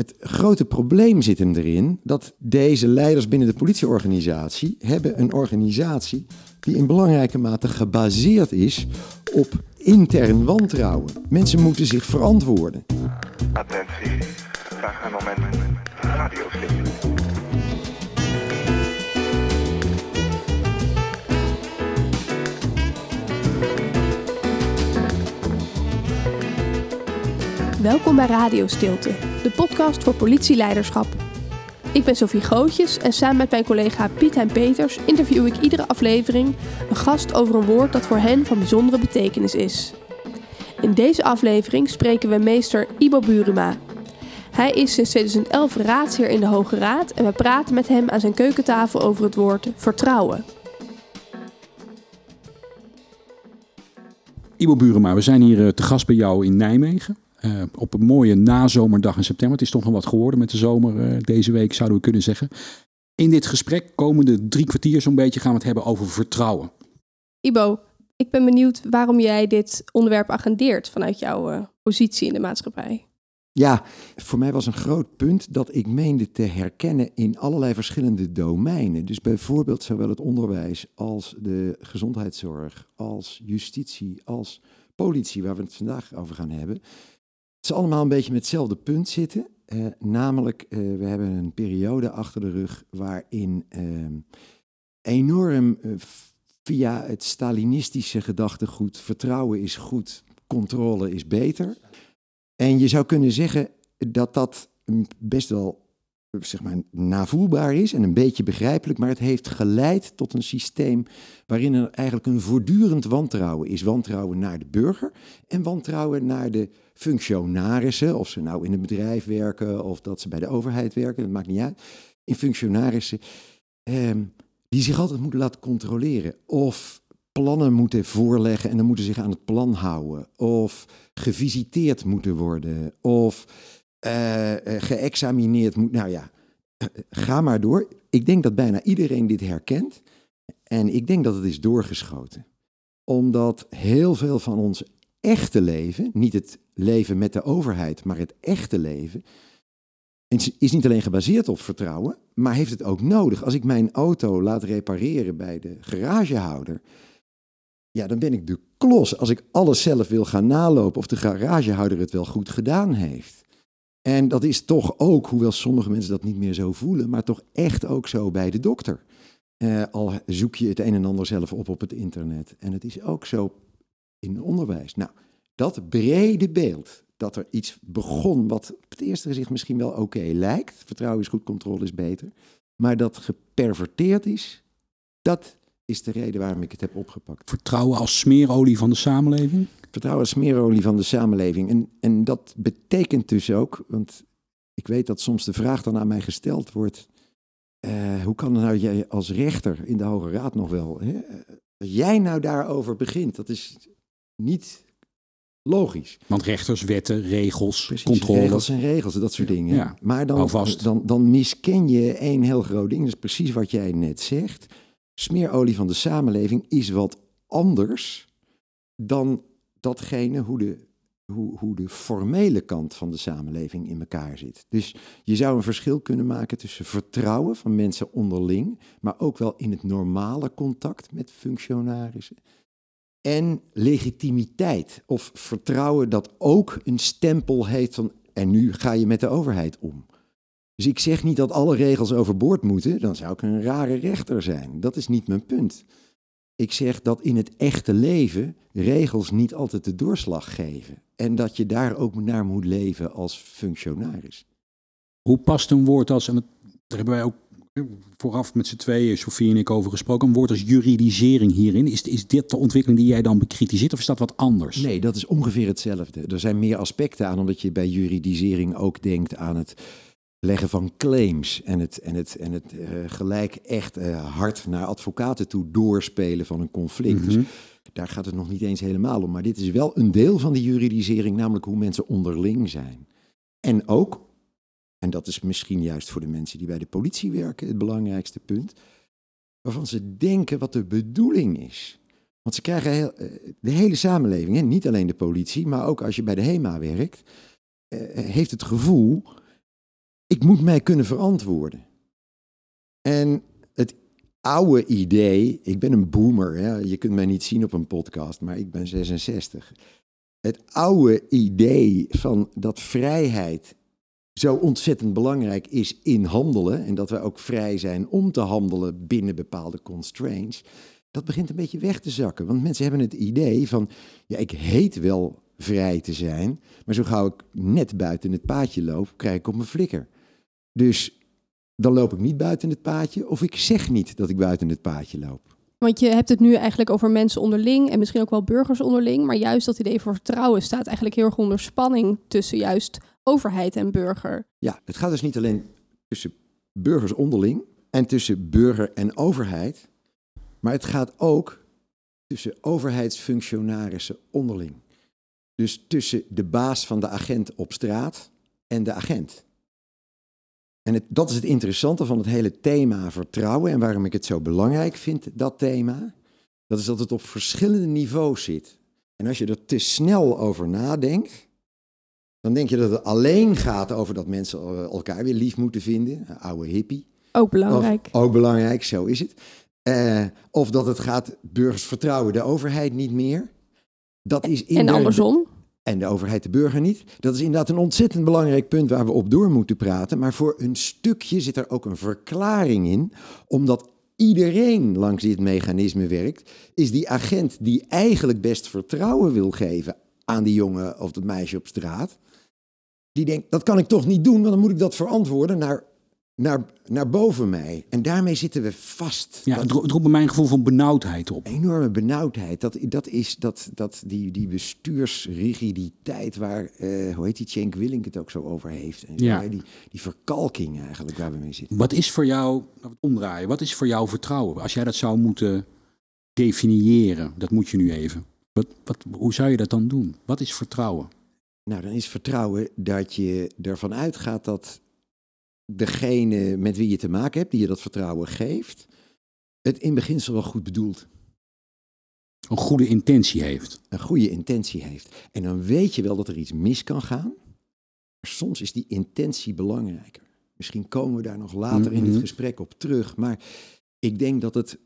Het grote probleem zit hem erin dat deze leiders binnen de politieorganisatie hebben een organisatie die in belangrijke mate gebaseerd is op intern wantrouwen. Mensen moeten zich verantwoorden. Attentie, graag een moment. Radio stilte. Welkom bij Radio Stilte, de podcast voor politieleiderschap. Ik ben Sophie Gootjes en samen met mijn collega Piet Hein Peters interview ik iedere aflevering een gast over een woord dat voor hen van bijzondere betekenis is. In deze aflevering spreken we meester Ibo Buruma. Hij is sinds 2011 raadsheer in de Hoge Raad en we praten met hem aan zijn keukentafel over het woord vertrouwen. Ibo Burema, we zijn hier eh, te gast bij jou in Nijmegen. Uh, op een mooie nazomerdag in september. Het is toch nog wat geworden met de zomer uh, deze week, zouden we kunnen zeggen. In dit gesprek, komende drie kwartier zo'n beetje, gaan we het hebben over vertrouwen. Ibo, ik ben benieuwd waarom jij dit onderwerp agendeert vanuit jouw uh, positie in de maatschappij. Ja, voor mij was een groot punt dat ik meende te herkennen in allerlei verschillende domeinen. Dus bijvoorbeeld zowel het onderwijs als de gezondheidszorg, als justitie, als politie, waar we het vandaag over gaan hebben ze allemaal een beetje met hetzelfde punt zitten. Uh, namelijk, uh, we hebben een periode achter de rug waarin uh, enorm eh, via het Stalinistische gedachtegoed vertrouwen is goed, controle is beter. En je zou kunnen zeggen dat dat best wel zeg maar, navoelbaar is en een beetje begrijpelijk, maar het heeft geleid tot een systeem waarin er eigenlijk een voortdurend wantrouwen is. Wantrouwen naar de burger en wantrouwen naar de functionarissen, of ze nou in een bedrijf werken of dat ze bij de overheid werken, dat maakt niet uit. In functionarissen eh, die zich altijd moeten laten controleren of plannen moeten voorleggen en dan moeten zich aan het plan houden. Of gevisiteerd moeten worden. Of uh, geëxamineerd moet. Nou ja, ga maar door. Ik denk dat bijna iedereen dit herkent. En ik denk dat het is doorgeschoten. Omdat heel veel van ons echte leven, niet het leven met de overheid, maar het echte leven, is niet alleen gebaseerd op vertrouwen, maar heeft het ook nodig. Als ik mijn auto laat repareren bij de garagehouder, ja, dan ben ik de klos als ik alles zelf wil gaan nalopen of de garagehouder het wel goed gedaan heeft. En dat is toch ook, hoewel sommige mensen dat niet meer zo voelen, maar toch echt ook zo bij de dokter. Uh, al zoek je het een en ander zelf op op het internet. En het is ook zo in onderwijs. Nou, dat brede beeld, dat er iets begon wat op het eerste gezicht misschien wel oké lijkt. Vertrouwen is goed, controle is beter. Maar dat geperverteerd is, dat is de reden waarom ik het heb opgepakt. Vertrouwen als smeerolie van de samenleving? Vertrouwen als smeerolie van de samenleving. En, en dat betekent dus ook, want ik weet dat soms de vraag dan aan mij gesteld wordt. Uh, hoe kan nou jij als rechter in de Hoge Raad nog wel? Hè? Dat jij nou daarover begint, dat is niet logisch. Want rechters, wetten, regels, Precies, controle. Regels en regels, dat soort dingen. Ja, maar dan, dan, dan misken je één heel groot ding. Dat is precies wat jij net zegt. Smeerolie van de samenleving is wat anders dan datgene hoe de, hoe, hoe de formele kant van de samenleving in elkaar zit. Dus je zou een verschil kunnen maken tussen vertrouwen van mensen onderling, maar ook wel in het normale contact met functionarissen. En legitimiteit of vertrouwen dat ook een stempel heeft van en nu ga je met de overheid om. Dus ik zeg niet dat alle regels overboord moeten, dan zou ik een rare rechter zijn. Dat is niet mijn punt. Ik zeg dat in het echte leven regels niet altijd de doorslag geven. En dat je daar ook naar moet leven als functionaris. Hoe past een woord als, en daar hebben wij ook vooraf met z'n tweeën, Sofie en ik, over gesproken, een woord als juridisering hierin. Is, is dit de ontwikkeling die jij dan bekritiseert of is dat wat anders? Nee, dat is ongeveer hetzelfde. Er zijn meer aspecten aan, omdat je bij juridisering ook denkt aan het leggen van claims en het, en het, en het uh, gelijk echt uh, hard naar advocaten toe doorspelen van een conflict. Mm -hmm. Dus daar gaat het nog niet eens helemaal om. Maar dit is wel een deel van die juridisering, namelijk hoe mensen onderling zijn. En ook, en dat is misschien juist voor de mensen die bij de politie werken het belangrijkste punt, waarvan ze denken wat de bedoeling is. Want ze krijgen heel, uh, de hele samenleving, hè, niet alleen de politie, maar ook als je bij de HEMA werkt, heeft het gevoel ik moet mij kunnen verantwoorden. En het oude idee, ik ben een boomer, je kunt mij niet zien op een podcast, maar ik ben 66. Het oude idee van dat vrijheid zo ontzettend belangrijk is in handelen en dat we ook vrij zijn om te handelen binnen bepaalde constraints, dat begint een beetje weg te zakken. Want mensen hebben het idee van, ja, ik heet wel vrij te zijn, maar zo gauw ik net buiten het paadje loop, krijg ik op mijn flikker. Dus dan loop ik niet buiten het paadje of ik zeg niet dat ik buiten het paadje loop. Want je hebt het nu eigenlijk over mensen onderling en misschien ook wel burgers onderling. Maar juist dat idee voor vertrouwen staat eigenlijk heel erg onder spanning tussen juist overheid en burger. Ja, het gaat dus niet alleen tussen burgers onderling en tussen burger en overheid. Maar het gaat ook tussen overheidsfunctionarissen onderling. Dus tussen de baas van de agent op straat en de agent. En het, dat is het interessante van het hele thema vertrouwen en waarom ik het zo belangrijk vind, dat thema. Dat is dat het op verschillende niveaus zit. En als je er te snel over nadenkt, dan denk je dat het alleen gaat over dat mensen eh, elkaar weer lief moeten vinden. Een oude hippie. Ook belangrijk. Of, ook belangrijk, zo is het. Uh, of dat het gaat, burgers vertrouwen de overheid niet meer. Dat is en andersom? En de overheid de burger niet. Dat is inderdaad een ontzettend belangrijk punt waar we op door moeten praten. Maar voor een stukje zit er ook een verklaring in. Omdat iedereen langs dit mechanisme werkt, is die agent die eigenlijk best vertrouwen wil geven aan die jongen of dat meisje op straat. Die denkt, dat kan ik toch niet doen, want dan moet ik dat verantwoorden naar naar, naar boven mij. En daarmee zitten we vast. Ja, het roept bij mij een gevoel van benauwdheid op. Enorme benauwdheid. Dat, dat is dat, dat, die, die bestuursrigiditeit waar, uh, hoe heet die, Cenk Willink het ook zo over heeft. En ja. die, die verkalking eigenlijk waar we mee zitten. Wat is voor jou, omdraaien, wat is voor jou vertrouwen? Als jij dat zou moeten definiëren, dat moet je nu even. Wat, wat, hoe zou je dat dan doen? Wat is vertrouwen? Nou, dan is vertrouwen dat je ervan uitgaat dat degene met wie je te maken hebt, die je dat vertrouwen geeft, het in beginsel wel goed bedoelt. Een goede intentie heeft. Een goede intentie heeft. En dan weet je wel dat er iets mis kan gaan. Maar soms is die intentie belangrijker. Misschien komen we daar nog later in het mhm. gesprek op terug. Maar ik denk dat het,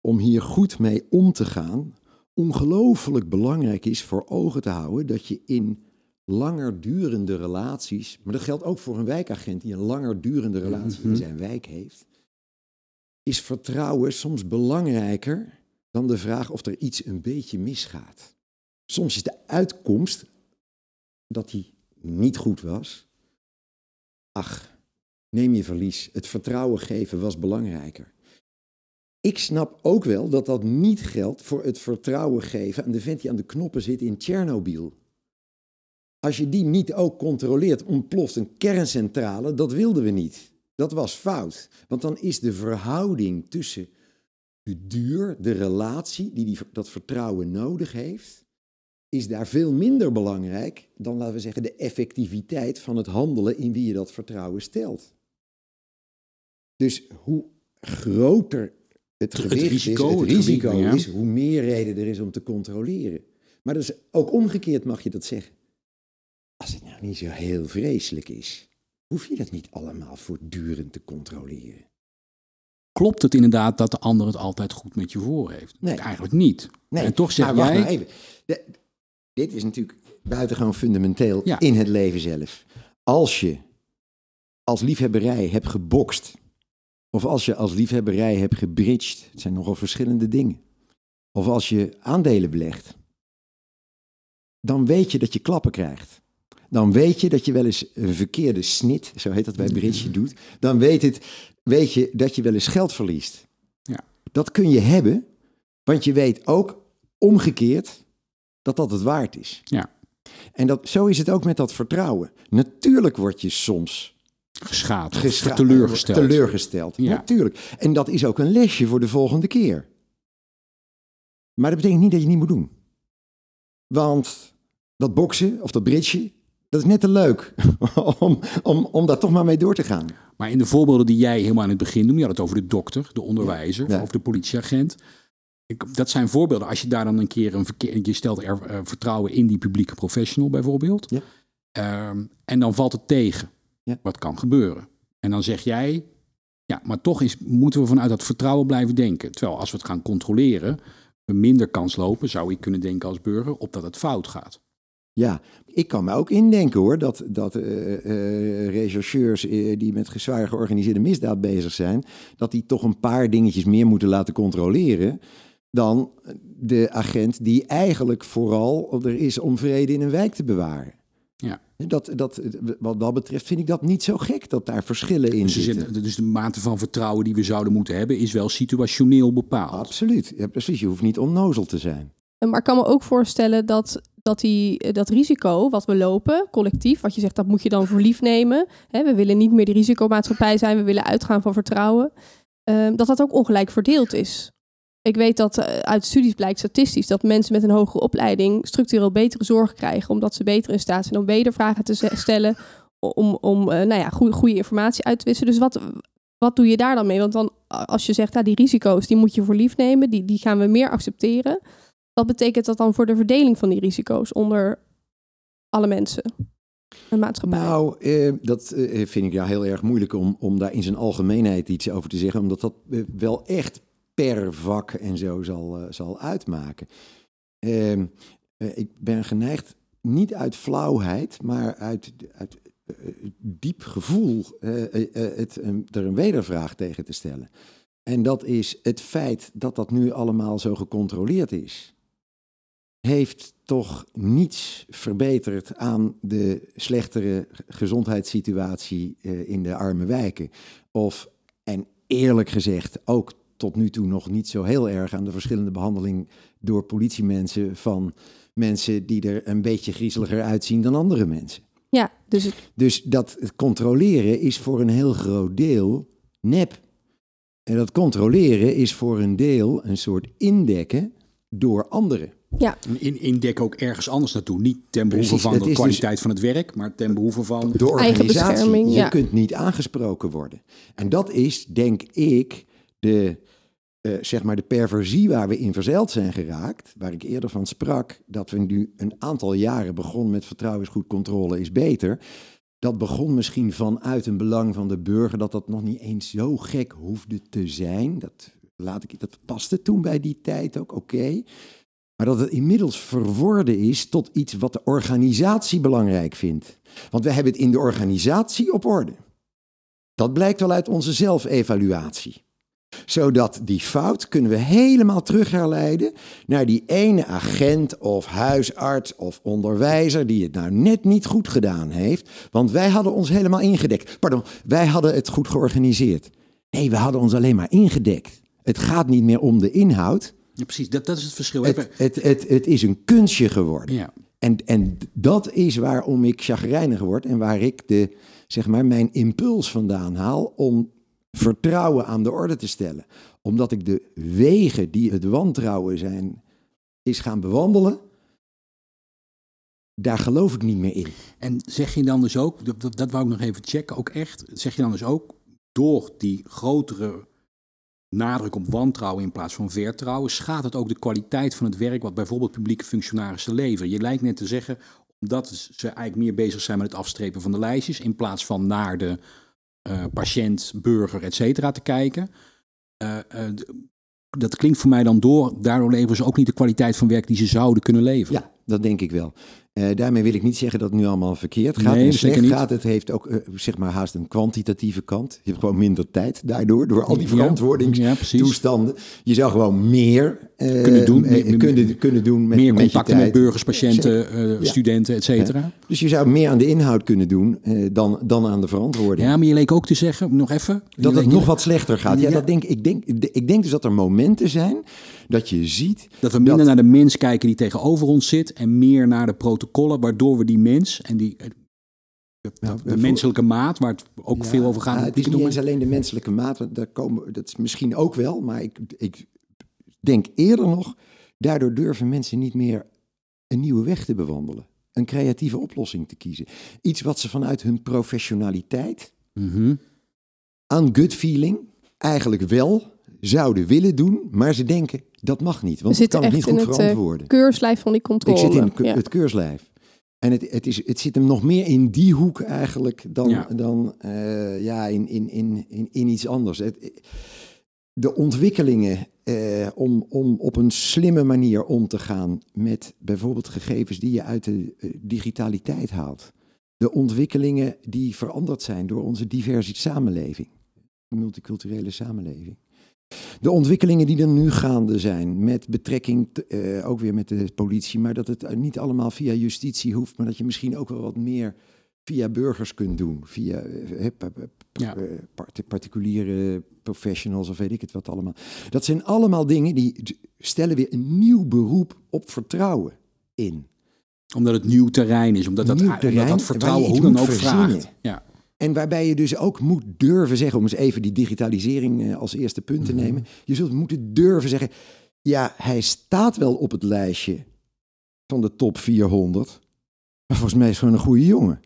om hier goed mee om te gaan, ongelooflijk belangrijk is voor ogen te houden dat je in langer durende relaties, maar dat geldt ook voor een wijkagent die een langer durende relatie in mhm. zijn wijk heeft, is vertrouwen soms belangrijker dan de vraag of er iets een beetje misgaat. Soms is de uitkomst dat hij niet goed was. Ach, neem je verlies. Het vertrouwen geven was belangrijker. Ik snap ook wel dat dat niet geldt voor het vertrouwen geven aan de vent die aan de knoppen zit in Tsjernobyl. Als je die niet ook controleert, ontploft een kerncentrale. Dat wilden we niet. Dat was fout. Want dan is de verhouding tussen de duur, de relatie die, die dat vertrouwen nodig heeft, is daar veel minder belangrijk dan, laten we zeggen, de effectiviteit van het handelen in wie je dat vertrouwen stelt. Dus hoe groter het gewicht het risico, is, het risico is, hoe meer reden er is om te controleren. Maar dus ook omgekeerd mag je dat zeggen. Nou niet zo heel vreselijk is, hoef je dat niet allemaal voortdurend te controleren. Klopt het inderdaad dat de ander het altijd goed met je voor heeft? Nee. Eigenlijk niet. Nee. En toch zeg maar, jij... Nou even. dit is natuurlijk buitengewoon fundamenteel in het leven zelf. Als je als liefhebberij hebt gebokst, of als je als liefhebberij hebt gebridged, het zijn nogal verschillende dingen. Of als je aandelen belegt, dan weet je dat je klappen krijgt dan weet je dat je wel eens een verkeerde snit, zo heet dat bij bridge, doet. Dan weet, het, weet je dat je wel eens geld verliest. Ja. Dat kun je hebben, want je weet ook omgekeerd dat dat het waard is. Ja. En dat, zo is het ook met dat vertrouwen. Natuurlijk word je soms geschaad, gescha teleurgesteld. teleurgesteld. Ja. Natuurlijk. En dat is ook een lesje voor de volgende keer. Maar dat betekent niet dat je het niet moet doen. Want dat boksen of dat bridge, dat is net te leuk om, om, om daar toch maar mee door te gaan. Maar in de voorbeelden die jij helemaal aan het begin noemde, je had het over de dokter, de onderwijzer of de politieagent. Ik, dat zijn voorbeelden. Als je daar dan een keer een verkeer, je stelt er uh, vertrouwen in die publieke professional bijvoorbeeld. Ja. Um, en dan valt het tegen. Ja. wat kan gebeuren. En dan zeg jij, ja, maar toch is, moeten we vanuit dat vertrouwen blijven denken. Terwijl als we het gaan controleren, we minder kans lopen, zou ik kunnen denken als burger, op dat het fout gaat. Ja, ik kan me ook indenken hoor, dat, dat eh, eh, rechercheurs eh, die met zwaar georganiseerde misdaad bezig zijn, dat die toch een paar dingetjes meer moeten laten controleren dan de agent die eigenlijk vooral er is om vrede in een wijk te bewaren. Ja. Dat, dat, wat dat betreft vind ik dat niet zo gek dat daar verschillen in Dus, zitten. zit- dus de mate van vertrouwen die we zouden moeten hebben, is wel situationeel bepaald. Absoluut, ja, precies. Je hoeft niet onnozel te zijn. Maar ik kan me ook voorstellen dat, dat die, dat risico wat we lopen, collectief, wat je zegt, dat moet je dan voor lief nemen. Hè, we willen niet meer de risicomaatschappij zijn, we willen uitgaan van vertrouwen. ehm, dat dat ook ongelijk verdeeld is. Ik weet dat eh, uit studies blijkt statistisch dat mensen met een hogere opleiding structureel betere zorg krijgen, omdat ze beter in staat zijn om wedervragen te stellen, om, om eh, nou ja, goede, goede informatie uit te wisselen. Dus wat, wat doe je daar dan mee? Want dan, als je zegt, nou, die risico's die moet je voor lief nemen, die, die gaan we meer accepteren. Wat betekent dat dan voor de verdeling van die risico's onder alle mensen? Een maatschappij. Nou, eh, dat eh, vind ik ja heel erg moeilijk om, om daar in zijn algemeenheid iets over te zeggen, omdat dat eh, wel echt per vak en zo zal, eh, zal uitmaken. Ehm, eh, ik ben geneigd, niet uit flauwheid, maar uit, uit diep gevoel, het, er een wedervraag tegen te stellen. En dat is het feit dat dat nu allemaal zo gecontroleerd is heeft toch niets verbeterd aan de slechtere gezondheidssituatie eh, in de arme wijken. Of, en eerlijk gezegd, ook tot nu toe nog niet zo heel erg aan de verschillende behandeling door politiemensen van mensen die er een beetje griezeliger uitzien dan andere mensen. ja, dus het, Dus dat controleren is voor een heel groot deel nep. En dat controleren is voor een deel een soort indekken door anderen. Ja, In, indek ook ergens anders naartoe. Niet ten behoeve Precies, van de dus- kwaliteit van het werk, maar ten behoeve van... De Eigen organisatie. je ja. kunt niet aangesproken worden. En dat is, denk ik, de, eh, zeg maar de perversie waar we in verzeild zijn geraakt. Waar ik eerder van sprak, dat we nu een aantal jaren begonnen met vertrouwen is goed, controle is beter. Dat begon misschien vanuit een belang van de burger, dat dat nog niet eens zo gek hoefde te zijn. Dat, laat ik, dat paste toen bij die tijd ook, oké. Maar dat het inmiddels verworden is tot iets wat de organisatie belangrijk vindt. Want we hebben het in de organisatie op orde. Dat blijkt wel uit onze zelfevaluatie. Zodat die fout kunnen we helemaal terug herleiden naar die ene agent of huisarts of onderwijzer die het nou net niet goed gedaan heeft. Want wij hadden ons helemaal ingedekt. Pardon, wij hadden het goed georganiseerd. Nee, we hadden ons alleen maar ingedekt. Het gaat niet meer om de inhoud. Ja, precies, dat, dat is het verschil. Het, het, het, het is een kunstje geworden. Ja. En, en dat is waarom ik chagrijnig word en waar ik de, zeg maar, mijn impuls vandaan haal om vertrouwen aan de orde te stellen. Omdat ik de wegen die het wantrouwen zijn, is gaan bewandelen, daar geloof ik niet meer in. En zeg je dan dus ook, dat, dat, dat wou ik nog even checken, ook echt, zeg je dan dus ook door die grotere nadruk op wantrouwen in plaats van vertrouwen, schaadt het ook de kwaliteit van het werk wat bijvoorbeeld publieke functionarissen leveren? Je lijkt net te zeggen, omdat ze eigenlijk meer bezig zijn met het afstrepen van de lijstjes, in plaats van naar de eh, patiënt, burger, et cetera te kijken. Eh, eh, dat klinkt voor mij dan door, daardoor leveren ze ook niet de kwaliteit van werk die ze zouden kunnen leveren. Ja, dat denk ik wel. Eh, daarmee wil ik niet zeggen dat het nu allemaal verkeerd gaat. Nee, en slecht niet. gaat. Het heeft ook eh, zeg maar haast een kwantitatieve kant. Je hebt gewoon minder tijd daardoor, door al die verantwoordingstoestanden. ja. Je zou gewoon meer eh, Kunnen doen, meer- kunnen, kunnen doen met meer contacten met burgers, patiënten, Ja. studenten, et cetera. Dus je zou meer aan de inhoud kunnen doen dan, dan aan de verantwoording. Ja, maar je leek ook te zeggen, nog even. dat het nog wat slechter gaat. Ja, Ja. Dat denk, ik, denk, ik denk dus dat er momenten zijn dat je ziet... Dat we minder dat- naar de mens kijken die tegenover ons zit en meer naar de protocollen, waardoor we die mens en die eh, de, Nou, menselijke maat, waar het ook Ja, veel over gaat. in het is niet eens alleen de menselijke maat, want daar komen, dat is misschien ook wel, maar ik, ik denk eerder nog, daardoor durven mensen niet meer een nieuwe weg te bewandelen. Een creatieve oplossing te kiezen. Iets wat ze vanuit hun professionaliteit Mhm. aan gut feeling eigenlijk wel zouden willen doen, maar ze denken dat mag niet, want ik zitten kan het echt niet in goed het eh, verantwoorden. keurslijf van die Ik controle. zit in het, ke- ja. het keurslijf. En het, het, is, het zit hem nog meer in die hoek eigenlijk dan, Ja. dan eh, ja, in, in, in, in, in iets anders. Het, de ontwikkelingen eh, om, om op een slimme manier om te gaan met bijvoorbeeld gegevens die je uit de eh, digitaliteit haalt. De ontwikkelingen die veranderd zijn door onze diverse samenleving, multiculturele samenleving. De ontwikkelingen die er nu gaande zijn, met betrekking eh, ook weer met de politie, maar dat het niet allemaal via justitie hoeft, maar dat je misschien ook wel wat meer via burgers kunt doen, via eh, Ja. eh, part- particuliere professionals of weet ik het wat allemaal. Dat zijn allemaal dingen die stellen weer een nieuw beroep op vertrouwen in. Omdat het nieuw terrein is. Omdat dat, omdat terrein, dat vertrouwen hoe dan ook vraagt. Ja. En waarbij je dus ook moet durven zeggen, om eens even die digitalisering eh, als eerste punt te nemen. Je zult moeten durven zeggen, ja, hij staat wel op het lijstje van de top 400. Maar volgens mij is het gewoon een goede jongen.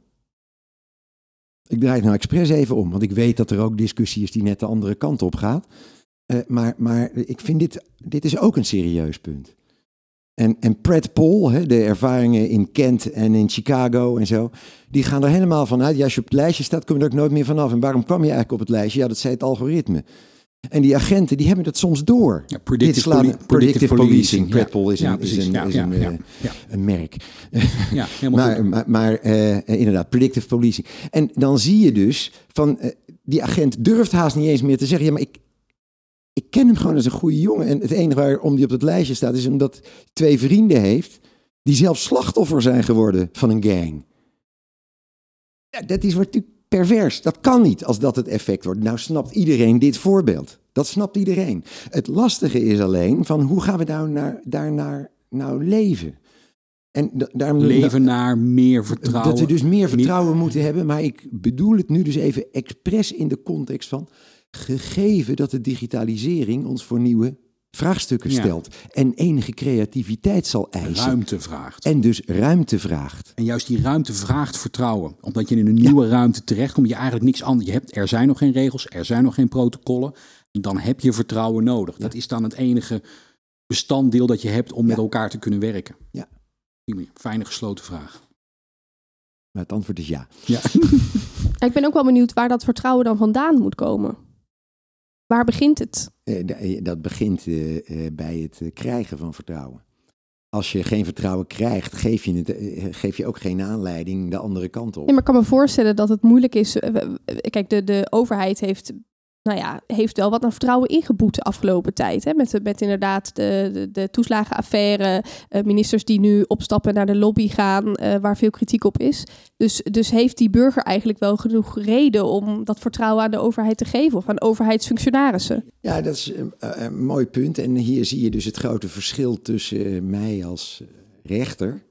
Ik draai het nou expres even om, want ik weet dat er ook discussie is die net de andere kant op gaat. Eh, maar, maar ik vind dit, dit is ook een serieus punt. En, en Paul, hè, de ervaringen in Kent en in Chicago en zo, die gaan er helemaal vanuit. Ja, als je op het lijstje staat, kom je er ook nooit meer vanaf. En waarom kwam je eigenlijk op het lijstje? Ja, dat zei het algoritme. En die agenten, die hebben dat soms door. Ja, Dit predictive, poli- predictive policing. Ja. Is Ja, een, is een, is eh, een merk. Ja, helemaal Maar, goed. maar, maar eh, inderdaad, predictive policing. En dan zie je dus van eh, die agent durft haast niet eens meer te zeggen: ja, maar ik, ik ken hem gewoon als een goede jongen. En het enige waarom die op het lijstje staat, is omdat hij twee vrienden heeft die zelf slachtoffer zijn geworden van een gang. Ja, dat is wordt natuurlijk pervers. Dat kan niet als dat het effect wordt. Nou snapt iedereen dit voorbeeld. Dat snapt iedereen. Het lastige is alleen van hoe gaan we nou naar, daarnaar nou leven? En da- daarom Leven naar meer vertrouwen. dat we dus meer vertrouwen moeten hebben. Maar ik bedoel het nu dus even expres in de context van... gegeven dat de digitalisering ons voor nieuwe vraagstukken Ja. stelt... en enige creativiteit zal eisen... ruimte vraagt. en dus ruimte vraagt. En juist die ruimte vraagt vertrouwen. Omdat je in een nieuwe ruimte terechtkomt. Je eigenlijk niks anders. Je hebt, er zijn nog geen regels, er zijn nog geen protocollen. Dan heb je vertrouwen nodig. Dat is dan het enige bestanddeel dat je hebt om met elkaar te kunnen werken. Ja. Fijne gesloten vraag. Maar het antwoord is ja. Ja. Ik ben ook wel benieuwd waar dat vertrouwen dan vandaan moet komen. Waar begint het? Eh, eh, Dat begint eh, bij het krijgen van vertrouwen. Als je geen vertrouwen krijgt, geef je, het, geef je ook geen aanleiding de andere kant op. Nee, maar ik kan me voorstellen dat het moeilijk is. Kijk, de, de overheid heeft, nou ja, heeft wel wat aan vertrouwen ingeboet de afgelopen tijd. Hè? Met, met inderdaad de, de, de toeslagenaffaire, eh, ministers die nu opstappen naar de lobby gaan, eh, waar veel kritiek op is. Dus, dus heeft die burger eigenlijk wel genoeg reden om dat vertrouwen aan de overheid te geven of aan overheidsfunctionarissen? Ja, dat is een, een mooi punt. En hier zie je dus het grote verschil tussen eh, mij als eh, rechter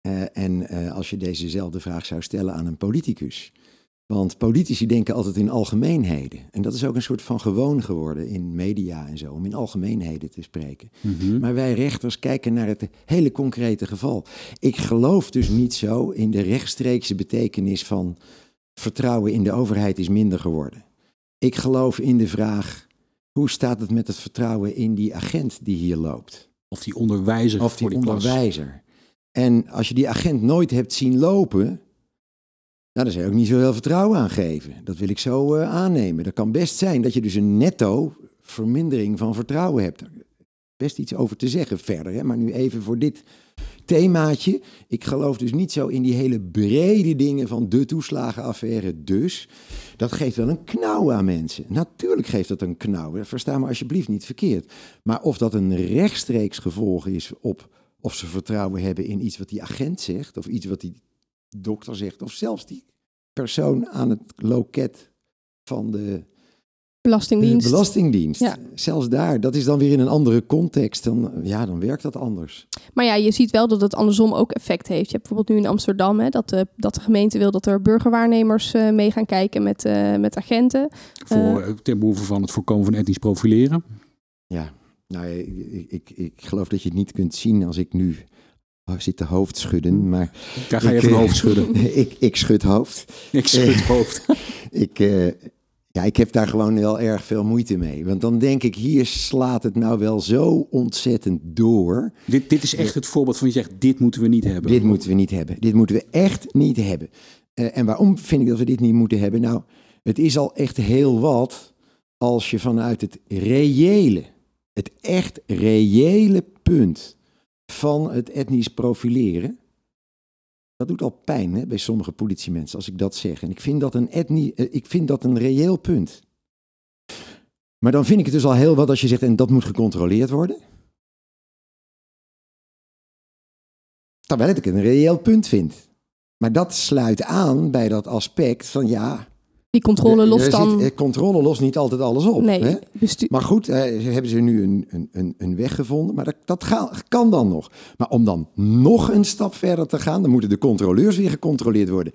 eh, en eh, als je dezezelfde vraag zou stellen aan een politicus. Want politici denken altijd in algemeenheden. En dat is ook een soort van gewoon geworden in media en zo, om in algemeenheden te spreken. Mhm. Maar wij rechters kijken naar het hele concrete geval. Ik geloof dus niet zo in de rechtstreekse betekenis van vertrouwen in de overheid is minder geworden. Ik geloof in de vraag, hoe staat het met het vertrouwen in die agent die hier loopt? Of die onderwijzer Of die onderwijzer. En als je die agent nooit hebt zien lopen, nou, dan zou ook niet zo heel vertrouwen aan geven. Dat wil ik zo eh, aannemen. Dat kan best zijn dat je dus een netto vermindering van vertrouwen hebt. Best iets over te zeggen verder, hè? maar nu even voor dit themaatje. Ik geloof dus niet zo in die hele brede dingen van de toeslagenaffaire dus. Dat geeft wel een knauw aan mensen. Natuurlijk geeft dat een knauw. Versta me alsjeblieft niet verkeerd. Maar of dat een rechtstreeks gevolg is op of ze vertrouwen hebben in iets wat die agent zegt, of iets wat die dokter zegt, of zelfs die persoon aan het loket van de Belastingdienst. de Belastingdienst. Ja. Zelfs daar, dat is dan weer in een andere context. Dan, ja, dan werkt dat anders. Maar ja, je ziet wel dat het andersom ook effect heeft. Je hebt bijvoorbeeld nu in Amsterdam hè, dat, de, dat de gemeente wil dat er burgerwaarnemers eh, mee gaan kijken met, eh, met agenten. Voor, eh, ten behoeve van het voorkomen van etnisch profileren. Ja, nou, ik, ik, ik geloof dat je het niet kunt zien als ik nu zit te hoofd schudden. Maar Daar ga je Ik, even eh, hoofd schudden. ik, ik schud hoofd. Ik schud het hoofd. Ik, eh, Ja, ik heb daar gewoon wel erg veel moeite mee. Want dan denk ik, hier slaat het nou wel zo ontzettend door. Dit, dit is echt het voorbeeld van je zegt, dit moeten we niet hebben. Dit moeten we niet hebben. Dit moeten we echt niet hebben. Eh, en waarom vind ik dat we dit niet moeten hebben? Nou, het is al echt heel wat als je vanuit het reële, het echt reële punt van het etnisch profileren. Dat doet al pijn hè, bij sommige politiemensen als ik dat zeg. En ik vind dat een, etnie, eh, ik vind dat een reëel punt. Maar dan vind ik het dus al heel wat als je zegt, en dat moet gecontroleerd worden. Terwijl ik het een reëel punt vind. Maar dat sluit aan bij dat aspect van ja. Die controle lost dan... zit- eh, controle lost niet altijd alles op. nee, Hè? Maar goed, eh, ze hebben ze nu een, een, een, weg gevonden. Maar dat, dat ga- kan dan nog. Maar om dan nog een stap verder te gaan, dan moeten de controleurs weer gecontroleerd worden.